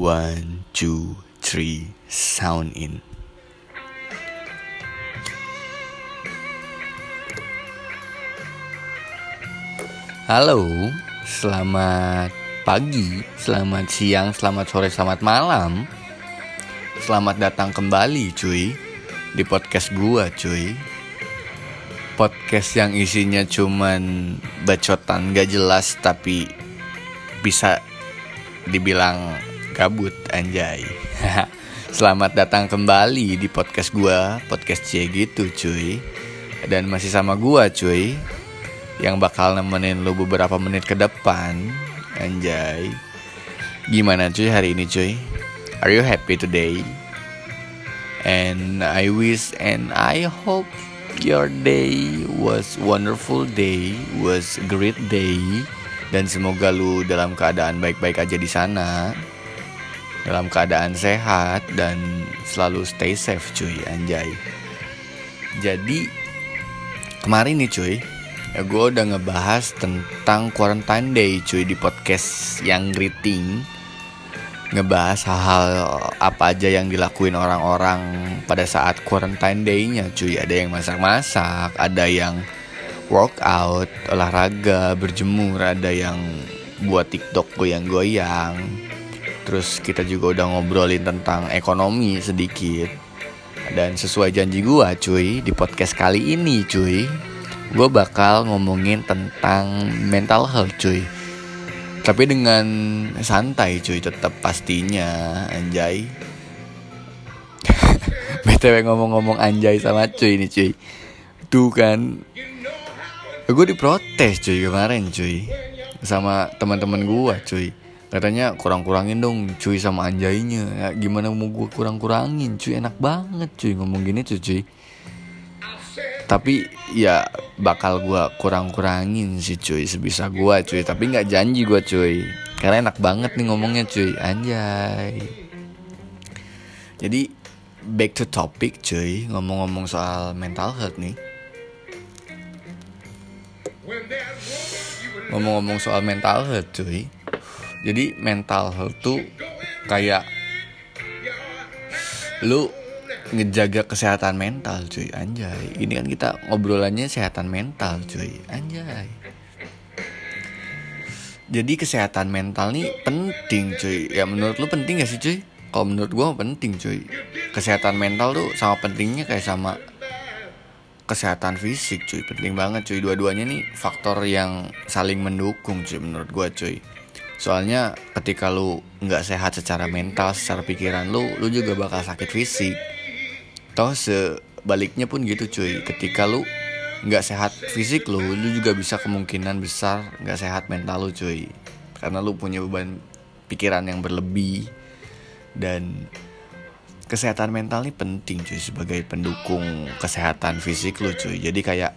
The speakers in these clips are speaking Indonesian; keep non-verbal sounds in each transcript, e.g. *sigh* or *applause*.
One, two, three, sound in. Halo, selamat pagi, selamat siang, selamat sore, selamat malam. Selamat datang kembali, cuy, di podcast gua, cuy. Podcast yang isinya cuman bacotan gak jelas tapi bisa dibilang kabut anjay. *laughs* Selamat datang kembali di podcast gua, podcast C gitu cuy. Dan masih sama gua cuy yang bakal nemenin lu beberapa menit ke depan. Anjay. Gimana cuy hari ini cuy? Are you happy today? And I wish and I hope your day was wonderful day, was great day dan semoga lu dalam keadaan baik-baik aja di sana. Dalam keadaan sehat dan selalu stay safe cuy anjay. Jadi kemarin nih cuy, ya gue udah ngebahas tentang quarantine day cuy di podcast yang greeting. Ngebahas hal-hal apa aja yang dilakuin orang-orang pada saat quarantine day-nya cuy. Ada yang masak-masak ada yang workout olahraga berjemur ada yang buat tiktok goyang-goyang terus kita juga udah ngobrolin tentang ekonomi sedikit. Dan sesuai janji gua cuy di podcast kali ini cuy gue bakal ngomongin tentang mental health cuy. Tapi dengan santai cuy tetap pastinya anjay. *laughs* Btw ngomong-ngomong anjay sama cuy ini cuy. Tuh kan gue diprotes cuy kemarin cuy sama teman-teman gue cuy katanya kurang-kurangin dong cuy sama anjaynya ya, gimana mau gue kurang-kurangin cuy? Enak banget cuy ngomong gini cuy cuy. Tapi ya bakal gue kurang-kurangin sih cuy sebisa gue cuy. Tapi nggak janji gue cuy. Karena enak banget nih ngomongnya cuy. Anjay. Jadi back to topic cuy. Ngomong-ngomong soal mental health nih. Ngomong-ngomong soal mental health cuy jadi mental health tuh kayak lu ngejaga kesehatan mental cuy. Anjay. Ini kan kita ngobrolannya kesehatan mental cuy. Anjay. Jadi kesehatan mental nih penting cuy. Ya menurut lu penting gak sih cuy? Kalau menurut gua penting cuy. Kesehatan mental tuh sama pentingnya kayak sama kesehatan fisik cuy. Penting banget cuy. Dua-duanya nih faktor yang saling mendukung cuy menurut gua cuy soalnya ketika lu nggak sehat secara mental secara pikiran lu lu juga bakal sakit fisik. Toh sebaliknya pun gitu cuy. Ketika lu nggak sehat fisik lu lu juga bisa kemungkinan besar nggak sehat mental lu cuy. Karena lu punya beban pikiran yang berlebih. Dan kesehatan mental ini penting cuy sebagai pendukung kesehatan fisik lu cuy. Jadi kayak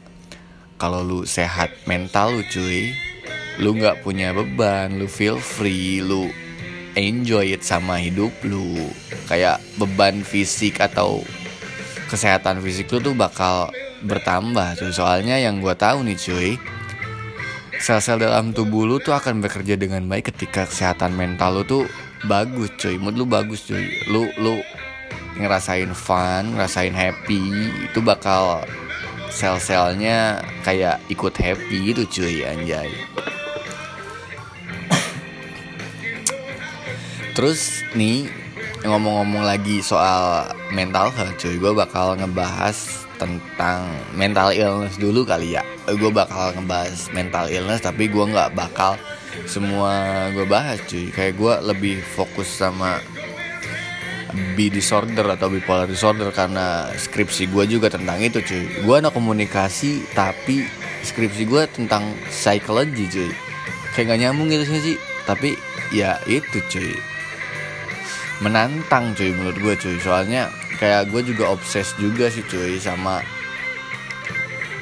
kalau lu sehat mental lu cuy lu nggak punya beban lu feel free lu enjoy it sama hidup lu. Kayak beban fisik atau kesehatan fisik lu tuh bakal bertambah cuy. Soalnya yang gue tahu nih cuy sel-sel dalam tubuh lu tuh akan bekerja dengan baik ketika kesehatan mental lu tuh bagus cuy. Mood lu bagus cuy. Lu lu ngerasain fun ngerasain happy itu bakal sel-selnya kayak ikut happy gitu cuy anjay terus nih ngomong-ngomong lagi soal mental health cuy gue bakal ngebahas tentang mental illness dulu kali ya. Gue bakal ngebahas mental illness tapi gue nggak bakal semua gue bahas cuy. Kayak gue lebih fokus sama bi disorder atau bipolar disorder karena skripsi gue juga tentang itu cuy. Gue anak komunikasi tapi skripsi gue tentang psikologi cuy. Kayak gak nyambung gitu sih tapi ya itu cuy menantang cuy menurut gue cuy. Soalnya kayak gue juga obses juga sih cuy sama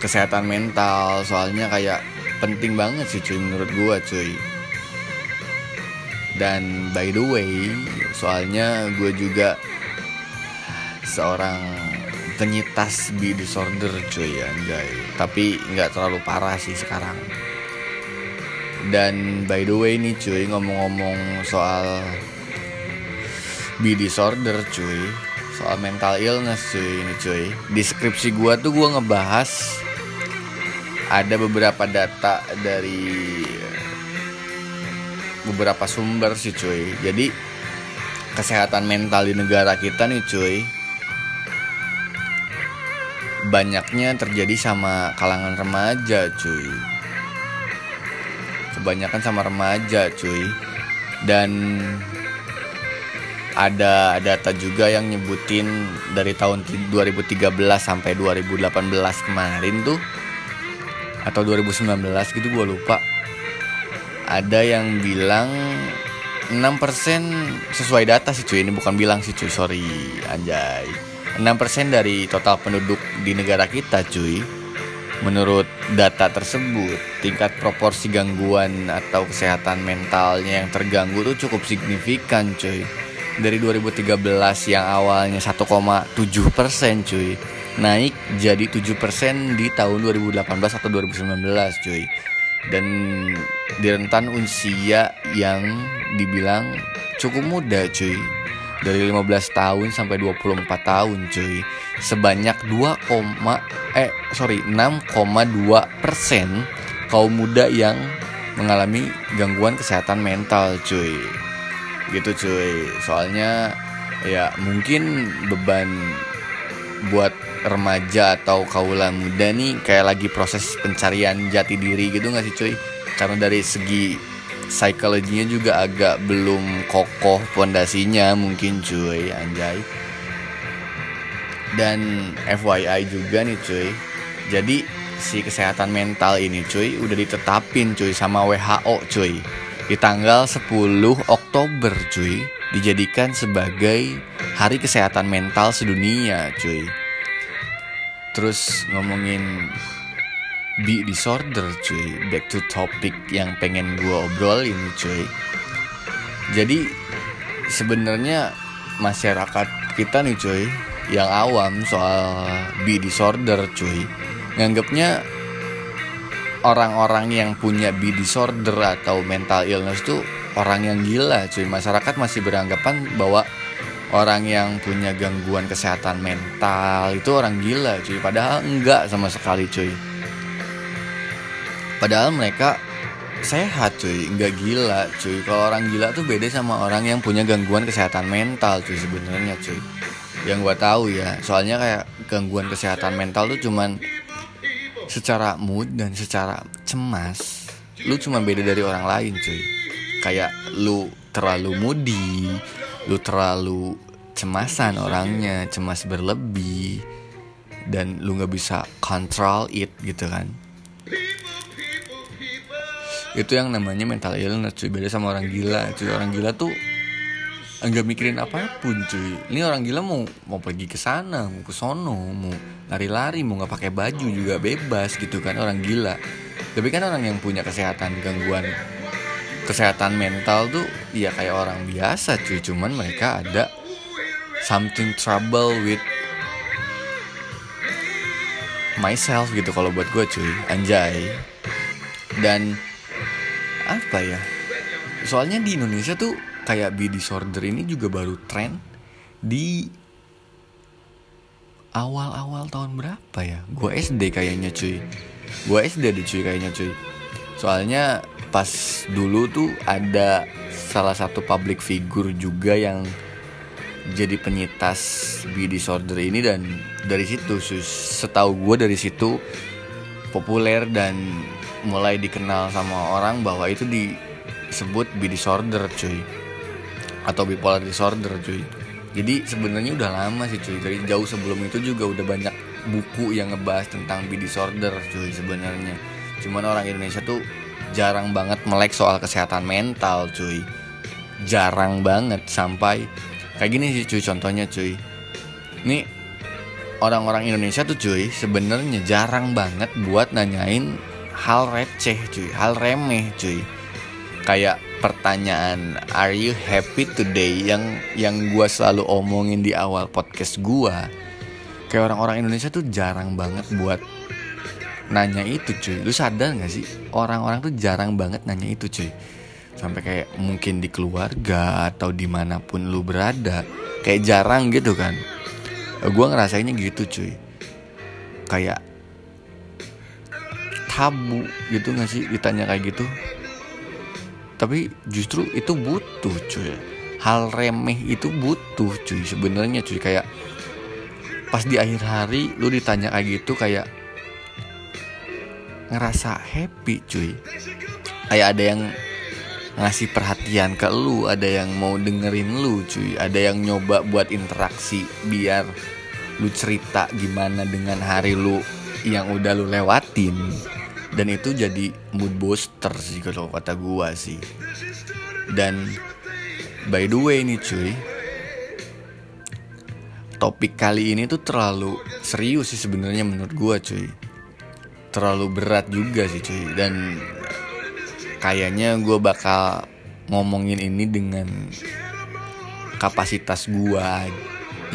kesehatan mental. Soalnya kayak penting banget sih cuy menurut gue cuy. Dan by the way soalnya gue juga seorang penyitas bi disorder cuy anjay. Tapi nggak terlalu parah sih sekarang. Dan by the way nih cuy ngomong-ngomong soal be disorder cuy. Soal mental illness cuy ini cuy. Di skripsi gua tuh gua ngebahas ada beberapa data dari beberapa sumber sih cuy. Jadi kesehatan mental di negara kita nih cuy banyaknya terjadi sama kalangan remaja cuy. Kebanyakan sama remaja cuy. Dan ada data juga yang nyebutin dari tahun 2013 sampai 2018 kemarin tuh atau 2019 gitu gue lupa. Ada yang bilang 6% sesuai data sih cuy. Ini bukan bilang sih cuy. Sorry anjay. 6% dari total penduduk di negara kita cuy Menurut data tersebut, tingkat proporsi gangguan atau kesehatan mentalnya yang terganggu tuh cukup signifikan cuy Dari 2013 yang awalnya 1,7% cuy Naik jadi 7% di tahun 2018 atau 2019 cuy. Dan di rentan usia yang dibilang cukup muda cuy. Dari 15 tahun sampai 24 tahun cuy. Sebanyak 2, eh sorry 6,2 persen kaum muda yang mengalami gangguan kesehatan mental cuy gitu cuy. Soalnya ya mungkin beban buat remaja atau kaula muda nih kayak lagi proses pencarian jati diri gitu gak sih cuy? Karena dari segi psikologinya juga agak belum kokoh pondasinya mungkin cuy anjay. Dan FYI juga nih cuy. Jadi si kesehatan mental ini cuy udah ditetapin cuy sama WHO cuy di tanggal 10 Oktober cuy. Dijadikan sebagai hari kesehatan mental sedunia cuy. Terus ngomongin be disorder cuy. Back to topic yang pengen gue obrol ini cuy. Jadi sebenarnya masyarakat kita nih cuy yang awam soal be disorder cuy nganggapnya orang-orang yang punya be disorder atau mental illness tuh orang yang gila cuy masyarakat masih beranggapan bahwa orang yang punya gangguan kesehatan mental itu orang gila cuy padahal enggak sama sekali cuy Padahal mereka sehat cuy, nggak gila cuy. Kalau orang gila tuh beda sama orang yang punya gangguan kesehatan mental cuy sebenarnya cuy. Yang gue tahu ya, soalnya kayak gangguan kesehatan mental tuh cuman secara mood dan secara cemas, lu cuma beda dari orang lain cuy. Kayak lu terlalu moody, lu terlalu cemasan orangnya, cemas berlebih, dan lu nggak bisa control it gitu kan. Itu yang namanya mental illness cuy. Beda sama orang gila cuy. Orang gila tuh enggak mikirin apa pun cuy. Ini orang gila mau mau pergi ke sana mau ke sono mau lari-lari mau nggak pakai baju juga bebas gitu kan orang gila. Tapi kan orang yang punya kesehatan gangguan kesehatan mental tuh ya kayak orang biasa cuy. Cuman mereka ada something trouble with myself gitu kalau buat gue cuy. Anjay. Dan apa ya? Soalnya di Indonesia tuh kayak be disorder ini juga baru tren di awal-awal tahun berapa ya? Gue SD kayaknya cuy. Gue SD deh cuy kayaknya cuy. Soalnya pas dulu tuh ada salah satu public figure juga yang jadi penyitas be disorder ini dan dari situ setahu gue dari situ populer dan mulai dikenal sama orang bahwa itu disebut bi disorder cuy atau bipolar disorder cuy. Jadi sebenarnya udah lama sih cuy. Dari jauh sebelum itu juga udah banyak buku yang ngebahas tentang bi disorder cuy sebenarnya. Cuman orang Indonesia tuh jarang banget melek soal kesehatan mental cuy. Jarang banget sampai kayak gini sih cuy contohnya cuy. Ini orang-orang Indonesia tuh cuy sebenarnya jarang banget buat nanyain hal receh cuy. Hal remeh cuy. Kayak pertanyaan are you happy today? yang yang gue selalu omongin di awal podcast gue kayak orang-orang Indonesia tuh jarang banget buat nanya itu cuy. Lu sadar gak sih? Orang-orang tuh jarang banget nanya itu cuy. Sampai kayak mungkin di keluarga atau di mana pun lu berada kayak jarang gitu kan. Gue ngerasainnya gitu cuy. Kayak tabu gitu gak sih ditanya kayak gitu tapi justru itu butuh cuy. Hal remeh itu butuh cuy sebenarnya cuy. Kayak pas di akhir hari lu ditanya kayak gitu kayak ngerasa happy cuy. Kayak ada yang ngasih perhatian ke lu ada yang mau dengerin lu cuy. Ada yang nyoba buat interaksi biar lu cerita gimana dengan hari lu yang udah lu lewatin dan itu jadi mood booster sih kalau kata gua sih. Dan by the way nih cuy topik kali ini tuh terlalu serius sih sebenarnya menurut gua cuy. Terlalu berat juga sih cuy. Dan kayaknya gue bakal ngomongin ini dengan kapasitas gue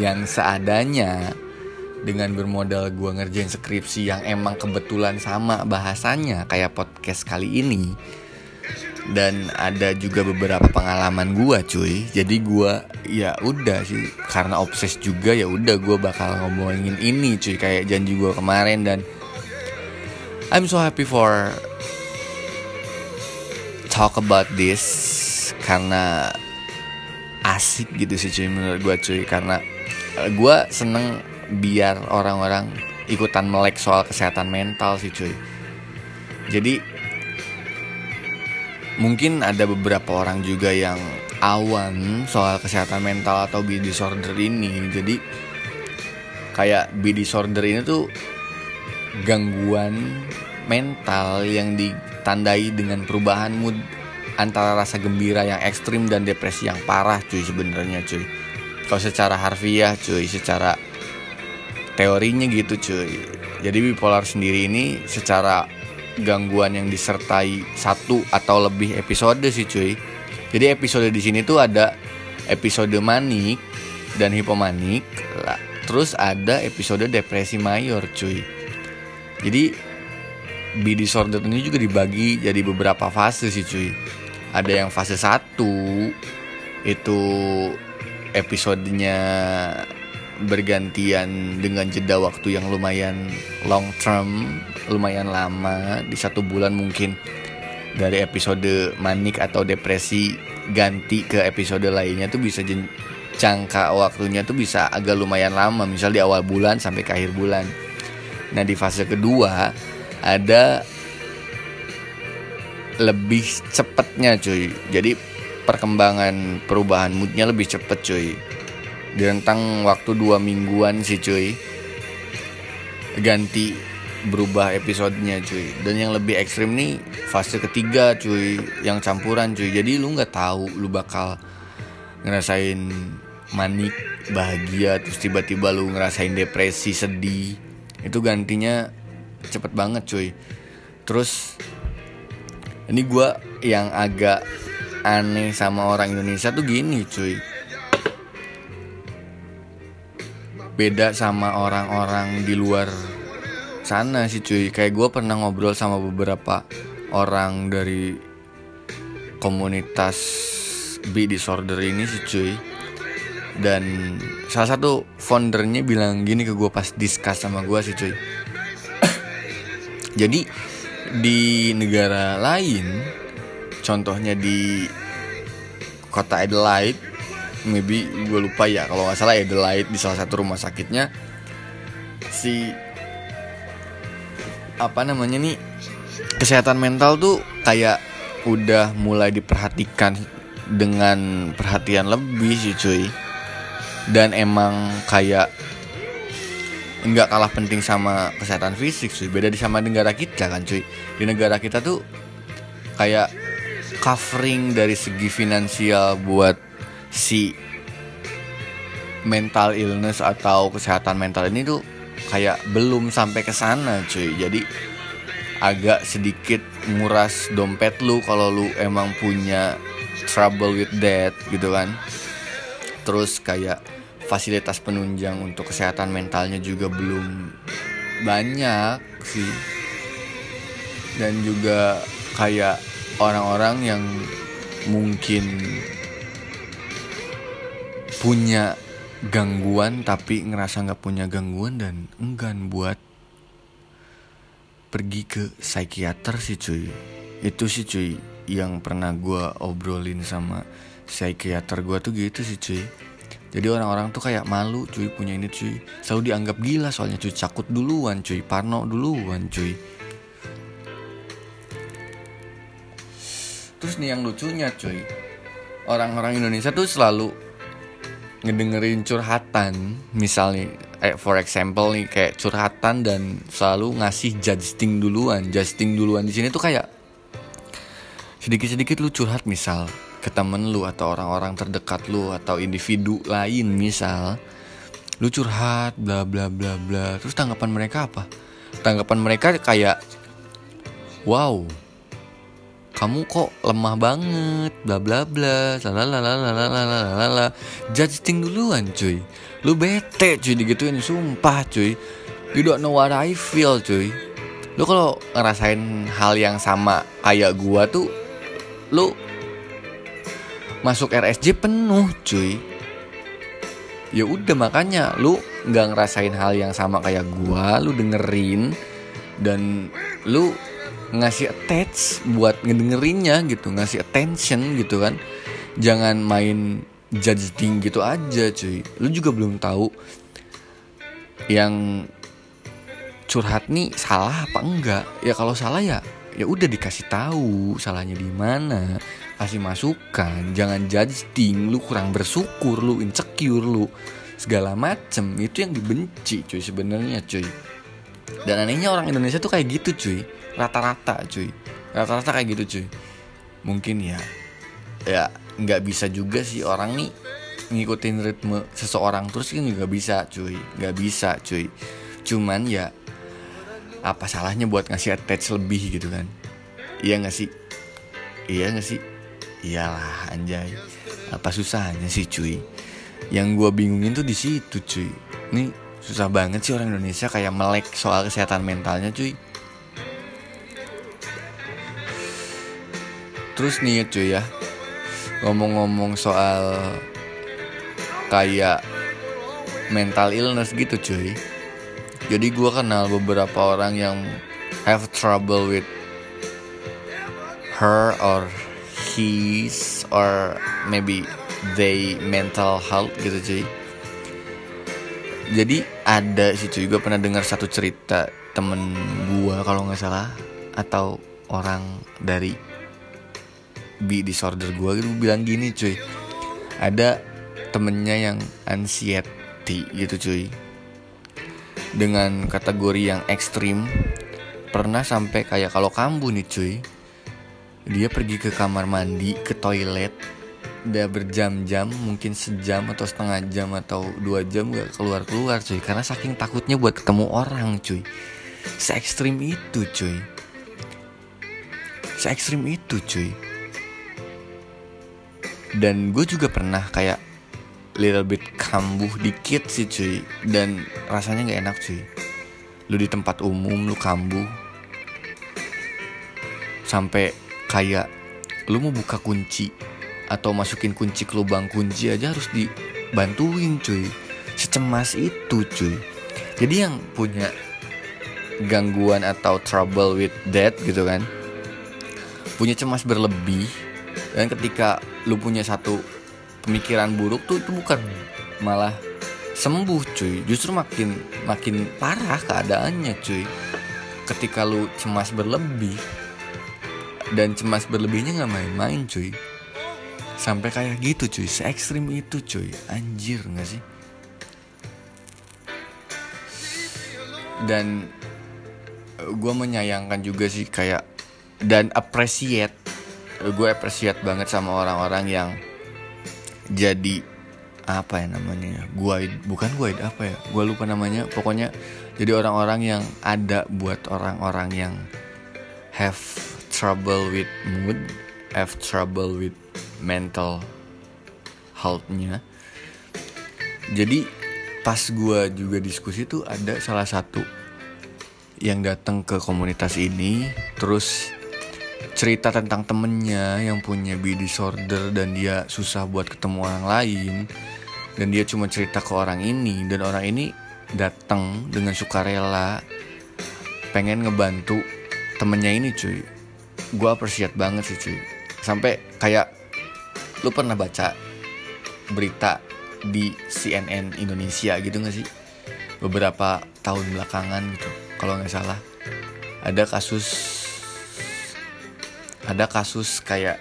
yang seadanya dengan bermodal gue ngerjain skripsi yang emang kebetulan sama bahasanya kayak podcast kali ini. Dan ada juga beberapa pengalaman gue cuy. Jadi gue ya udah sih. Karena obses juga ya udah gue bakal ngomongin ini cuy kayak janji gue kemarin. Dan I'm so happy for talk about this. Karena asik gitu sih cuy menurut gue cuy. Karena eh, gue seneng biar orang-orang ikutan melek soal kesehatan mental sih cuy. Jadi mungkin ada beberapa orang juga yang awan soal kesehatan mental atau bi disorder ini. Jadi kayak bi disorder ini tuh gangguan mental yang ditandai dengan perubahan mood antara rasa gembira yang ekstrim dan depresi yang parah cuy sebenarnya cuy. Kalau secara harfiah cuy secara teorinya gitu cuy. Jadi bipolar sendiri ini secara gangguan yang disertai satu atau lebih episode sih cuy. Jadi episode di sini tuh ada episode manik dan hipomanik terus ada episode depresi mayor cuy. Jadi B disorder ini juga dibagi jadi beberapa fase sih cuy. Ada yang fase 1 itu episodenya bergantian dengan jeda waktu yang lumayan long term, lumayan lama di satu bulan mungkin dari episode manik atau depresi ganti ke episode lainnya tuh bisa jangka waktunya tuh bisa agak lumayan lama misal di awal bulan sampai ke akhir bulan. Nah di fase kedua ada lebih cepetnya cuy jadi perkembangan perubahan moodnya lebih cepet cuy rentang waktu dua mingguan sih cuy. Ganti berubah episodenya cuy. Dan yang lebih ekstrim nih fase ketiga cuy. Yang campuran cuy. Jadi lu nggak tahu lu bakal ngerasain manik bahagia terus tiba-tiba lu ngerasain depresi sedih. Itu gantinya cepet banget cuy. Terus ini gue yang agak aneh sama orang Indonesia tuh gini cuy beda sama orang-orang di luar sana sih cuy. Kayak gue pernah ngobrol sama beberapa orang dari komunitas B disorder ini sih cuy. Dan salah satu foundernya bilang gini ke gue pas discuss sama gue sih cuy. Jadi di negara lain, contohnya di kota Adelaide, maybe gue lupa ya kalau nggak salah Adelaide di salah satu rumah sakitnya. Si apa namanya nih kesehatan mental tuh kayak udah mulai diperhatikan dengan perhatian lebih sih cuy. Dan emang kayak nggak kalah penting sama kesehatan fisik sih beda di sama negara kita kan cuy. Di negara kita tuh kayak covering dari segi finansial buat si mental illness atau kesehatan mental ini tuh kayak belum sampai ke sana cuy. Jadi agak sedikit nguras dompet lu kalau lu emang punya trouble with that gitu kan. Terus kayak fasilitas penunjang untuk kesehatan mentalnya juga belum banyak sih. Dan juga kayak orang-orang yang mungkin punya gangguan tapi ngerasa nggak punya gangguan dan enggan buat pergi ke psikiater sih cuy. Itu sih cuy yang pernah gue obrolin sama psikiater gue tuh gitu sih cuy. Jadi orang-orang tuh kayak malu cuy punya ini cuy. Selalu dianggap gila soalnya cuy. Cakut duluan cuy. Parno duluan cuy. Terus nih yang lucunya cuy. Orang-orang Indonesia tuh selalu ngedengerin curhatan misalnya eh, for example nih kayak curhatan dan selalu ngasih judging duluan. Judging duluan di sini tuh kayak sedikit-sedikit lu curhat misal ke temen lu atau orang-orang terdekat lu atau individu lain misal lu curhat bla bla bla bla. Terus tanggapan mereka apa? Tanggapan mereka kayak wow kamu kok lemah banget bla bla bla lalalalalalalalala judging duluan cuy. Lu bete cuy digituin sumpah cuy. You don't know what I feel cuy. Lu kalau ngerasain hal yang sama kayak gua tuh lu masuk RSJ penuh cuy. Ya udah makanya lu nggak ngerasain hal yang sama kayak gua lu dengerin dan lu ngasih attach buat ngedengerinnya gitu ngasih attention gitu kan. Jangan main judging gitu aja cuy. Lu juga belum tahu yang curhat nih salah apa enggak. Ya kalau salah ya ya udah dikasih tahu salahnya di mana. Kasih masukan jangan judging lu kurang bersyukur lu insecure lu segala macem. Itu yang dibenci cuy sebenarnya cuy. Dan anehnya orang Indonesia tuh kayak gitu cuy rata-rata cuy. Rata-rata kayak gitu cuy. Mungkin ya ya nggak bisa juga sih orang nih ngikutin ritme seseorang terus kan juga bisa cuy. Nggak bisa cuy. Cuman ya apa salahnya buat ngasih attach lebih gitu kan? Iya nggak sih? Iya nggak sih? Iyalah anjay. Apa susahnya sih cuy? Yang gue bingungin tuh di situ cuy. Ini susah banget sih orang Indonesia kayak melek soal kesehatan mentalnya cuy Terus nih cuy ya. Ngomong-ngomong soal Kayak Mental illness gitu cuy. Jadi gue kenal beberapa orang yang Have trouble with Her or His Or maybe They mental health gitu cuy. Jadi ada sih cuy. Gue pernah dengar satu cerita Temen gue kalau nggak salah Atau orang dari bi disorder gue gitu bilang gini cuy. Ada temennya yang anxiety gitu cuy. Dengan kategori yang ekstrim pernah sampai kayak kalau kambuh nih cuy dia pergi ke kamar mandi ke toilet udah berjam-jam mungkin sejam atau setengah jam atau dua jam gak keluar keluar cuy. Karena saking takutnya buat ketemu orang cuy. Se ekstrim itu cuy. Se ekstrim itu cuy dan gue juga pernah kayak little bit kambuh dikit sih cuy. Dan rasanya nggak enak cuy. Lu di tempat umum lu kambuh. Sampai kayak lu mau buka kunci atau masukin kunci ke lubang kunci aja harus dibantuin cuy. Secemas itu cuy. Jadi yang punya gangguan atau trouble with that gitu kan punya cemas berlebih dan ketika lu punya satu pemikiran buruk tuh itu bukan malah sembuh cuy. Justru makin makin parah keadaannya cuy. Ketika lu cemas berlebih dan cemas berlebihnya nggak main-main cuy. Sampai kayak gitu cuy. Se ekstrim itu cuy. Anjir nggak sih? Dan gue menyayangkan juga sih kayak dan appreciate gue appreciate banget sama orang-orang yang jadi apa ya namanya gue bukan gue apa ya gue lupa namanya pokoknya jadi orang-orang yang ada buat orang-orang yang have trouble with mood have trouble with mental healthnya. Jadi pas gue juga diskusi tuh ada salah satu yang datang ke komunitas ini terus cerita tentang temennya yang punya B disorder dan dia susah buat ketemu orang lain. Dan dia cuma cerita ke orang ini. Dan orang ini datang dengan sukarela pengen ngebantu temennya ini cuy. Gue appreciate banget sih cuy. Sampai kayak lu pernah baca berita di CNN Indonesia gitu gak sih? Beberapa tahun belakangan gitu kalau nggak salah. Ada kasus ada kasus kayak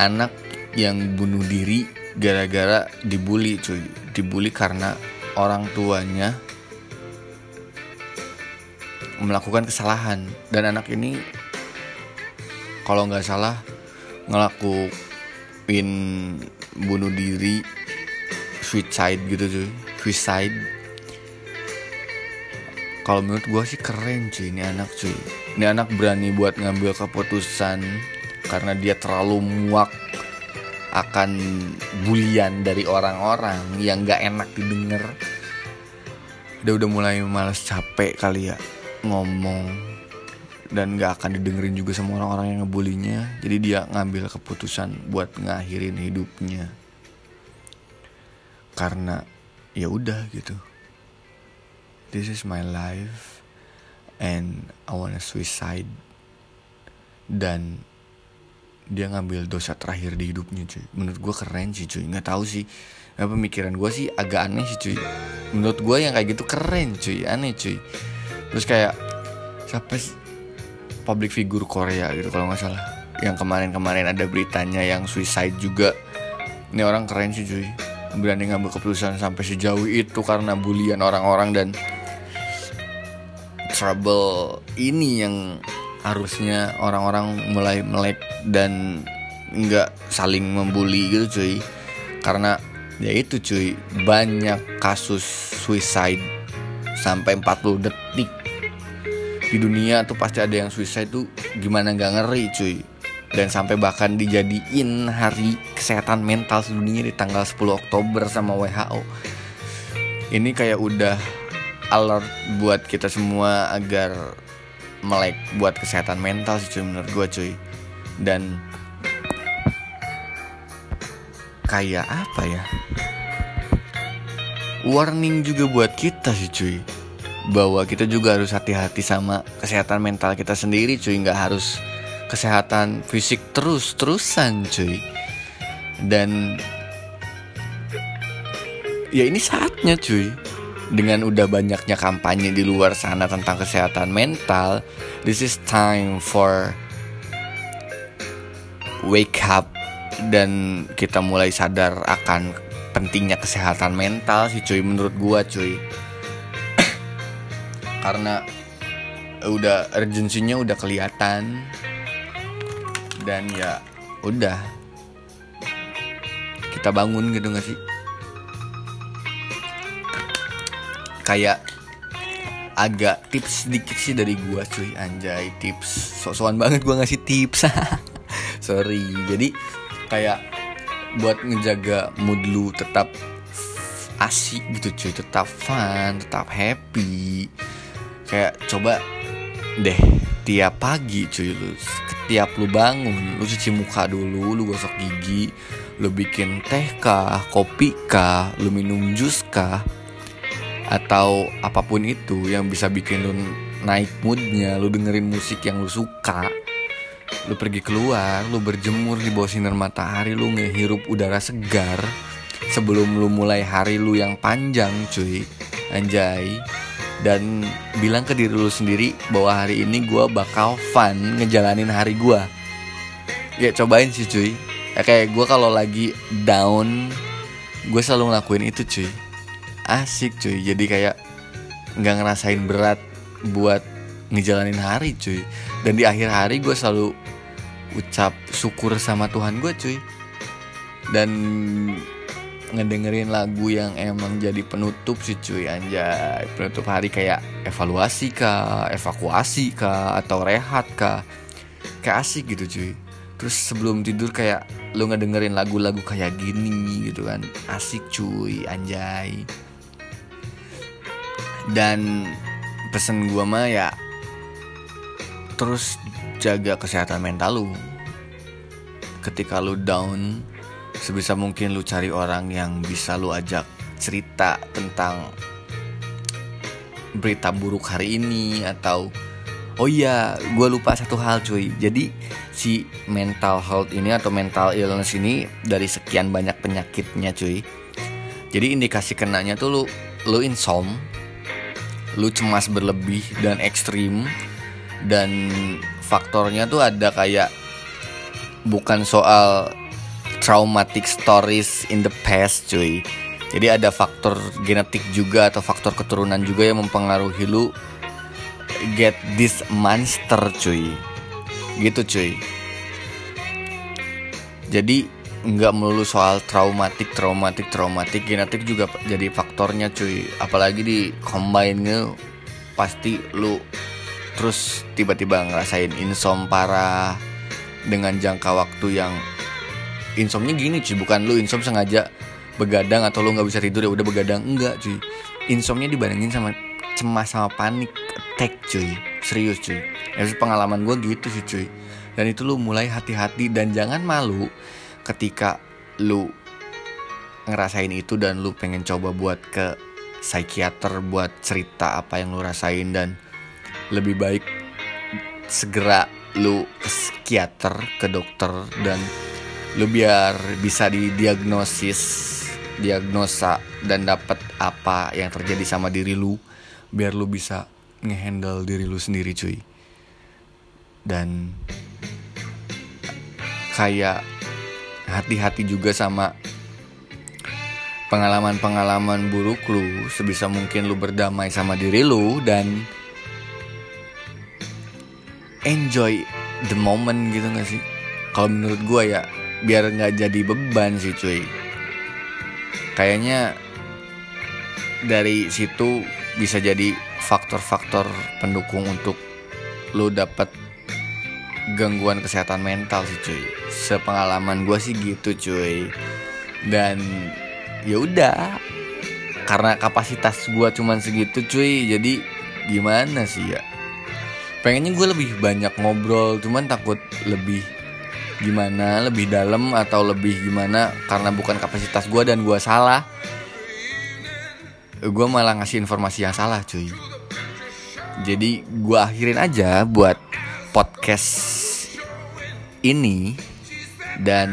anak yang bunuh diri gara-gara dibully cuy. Dibully karena orang tuanya melakukan kesalahan. Dan anak ini kalau nggak salah ngelakuin bunuh diri suicide gitu cuy. Suicide. Kalau menurut gue sih keren cuy ini anak cuy ini anak berani buat ngambil keputusan karena dia terlalu muak akan bulian dari orang-orang yang gak enak didengar. Udah udah mulai males capek kali ya ngomong dan gak akan didengerin juga sama orang-orang yang ngebulinya. Jadi dia ngambil keputusan buat ngakhirin hidupnya. Karena ya udah gitu. This is my life and I wanna suicide. Dan dia ngambil dosa terakhir di hidupnya cuy. Menurut gue keren sih cuy. Nggak tahu sih nah, pemikiran gue sih agak aneh sih cuy. Menurut gue yang kayak gitu keren cuy. Aneh cuy. Terus kayak siapa sih? Public figure Korea gitu kalau nggak salah. Yang kemarin-kemarin ada beritanya yang suicide juga. Ini orang keren sih cuy. Berani ngambil keputusan sampai sejauh itu karena bulian orang-orang dan trouble ini yang harusnya orang-orang mulai melek dan nggak saling membuli gitu cuy. Karena ya itu cuy banyak kasus suicide sampai 40 detik di dunia tuh pasti ada yang suicide tuh gimana nggak ngeri cuy. Dan sampai bahkan dijadiin hari kesehatan mental sedunia di tanggal 10 Oktober sama WHO ini kayak udah alert buat kita semua agar melek buat kesehatan mental sih cuy menurut gue cuy. Dan kayak apa ya? Warning juga buat kita sih cuy. Bahwa kita juga harus hati-hati sama kesehatan mental kita sendiri cuy. Nggak harus kesehatan fisik terus terusan cuy. Dan ya ini saatnya cuy dengan udah banyaknya kampanye di luar sana tentang kesehatan mental, this is time for wake up. Dan kita mulai sadar akan pentingnya kesehatan mental sih cuy menurut gua cuy. *coughs* Karena udah urgensinya udah kelihatan. Dan ya udah. Kita bangun gitu gak sih kayak agak tips sedikit sih dari gua cuy. Anjay tips. Sok-sokan banget gua ngasih tips. *laughs* Sorry. Jadi kayak buat ngejaga mood lu tetap asik gitu cuy. Tetap fun tetap happy. Kayak coba deh tiap pagi cuy lu setiap lu bangun lu cuci muka dulu lu gosok gigi lu bikin teh kah kopi kah lu minum jus kah atau apa pun itu yang bisa bikin lu naik moodnya lu dengerin musik yang lu suka. Lu pergi keluar lu berjemur di bawah sinar matahari lu ngehirup udara segar sebelum lu mulai hari lu yang panjang cuy. Anjay. Dan bilang ke diri lu sendiri bahwa hari ini gue bakal fun ngejalanin hari gue ya cobain sih cuy. Ya kayak gue kalau lagi down gue selalu ngelakuin itu cuy asik cuy. Jadi kayak nggak ngerasain berat buat ngejalanin hari cuy. Dan di akhir hari gue selalu ucap syukur sama Tuhan gue cuy. Dan ngedengerin lagu yang emang jadi penutup sih cuy. Anjay penutup hari kayak evaluasi kah evakuasi kah atau rehat kah. Kayak asik gitu cuy. Terus sebelum tidur kayak lu ngedengerin lagu-lagu kayak gini gitu kan. Asik cuy. Anjay dan pesen gue mah ya terus jaga kesehatan mental lu. Ketika lu down sebisa mungkin lu cari orang yang bisa lu ajak cerita tentang berita buruk hari ini atau oh iya gue lupa satu hal cuy. Jadi si mental health ini atau mental illness ini dari sekian banyak penyakitnya cuy. Jadi indikasi kenanya tuh lu lu insom lu cemas berlebih dan ekstrim dan faktornya tuh ada kayak bukan soal traumatic stories in the past cuy. Jadi ada faktor genetik juga atau faktor keturunan juga yang mempengaruhi lu get this monster cuy. Gitu cuy. Jadi nggak melulu soal traumatik traumatik traumatik. Genetik juga jadi faktornya cuy. Apalagi di combine pasti lu terus tiba-tiba ngerasain insom parah dengan jangka waktu yang insomnya gini cuy. Bukan lu insom sengaja begadang atau lu nggak bisa tidur ya udah begadang. Enggak cuy. Insomnya dibandingin sama cemas sama panik attack cuy. Serius cuy. Ya pengalaman gue gitu sih cuy. Dan itu lu mulai hati-hati dan jangan malu ketika lu ngerasain itu dan lu pengen coba buat ke psikiater buat cerita apa yang lu rasain dan lebih baik segera lu ke psikiater ke dokter dan lu biar bisa didiagnosis diagnosa dan dapat apa yang terjadi sama diri lu biar lu bisa ngehandle diri lu sendiri cuy. Dan kayak hati-hati juga sama pengalaman-pengalaman buruk lu. Sebisa mungkin lu berdamai sama diri lu dan enjoy the moment gitu gak sih? Kalau menurut gue ya biar nggak jadi beban sih cuy. Kayaknya dari situ bisa jadi faktor-faktor pendukung untuk lo dapet gangguan kesehatan mental sih cuy sepengalaman gue sih gitu cuy. Dan ya udah karena kapasitas gue cuman segitu cuy jadi gimana sih ya? Pengennya gue lebih banyak ngobrol cuman takut lebih gimana lebih dalam atau lebih gimana karena bukan kapasitas gue dan gue salah. Gue malah ngasih informasi yang salah cuy. Jadi gue akhirin aja buat podcast ini dan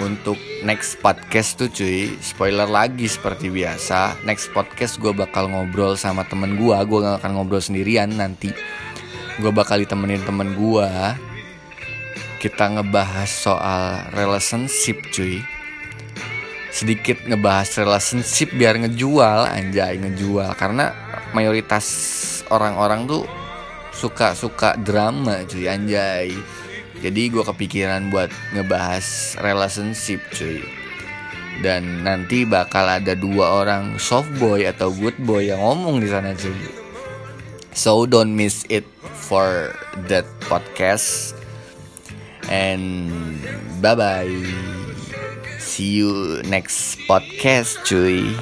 untuk next podcast tuh cuy spoiler lagi seperti biasa. Next podcast gue bakal ngobrol sama temen gue gue gak akan ngobrol sendirian nanti. Gue bakal ditemenin temen gue kita ngebahas soal relationship cuy. Sedikit ngebahas relationship biar ngejual anjay ngejual. Karena mayoritas orang-orang tuh suka-suka drama cuy anjay jadi gue kepikiran buat ngebahas relationship cuy. Dan nanti bakal ada dua orang soft boy atau good boy yang ngomong di sana cuy. So don't miss it for that podcast. And bye bye See you next podcast cuy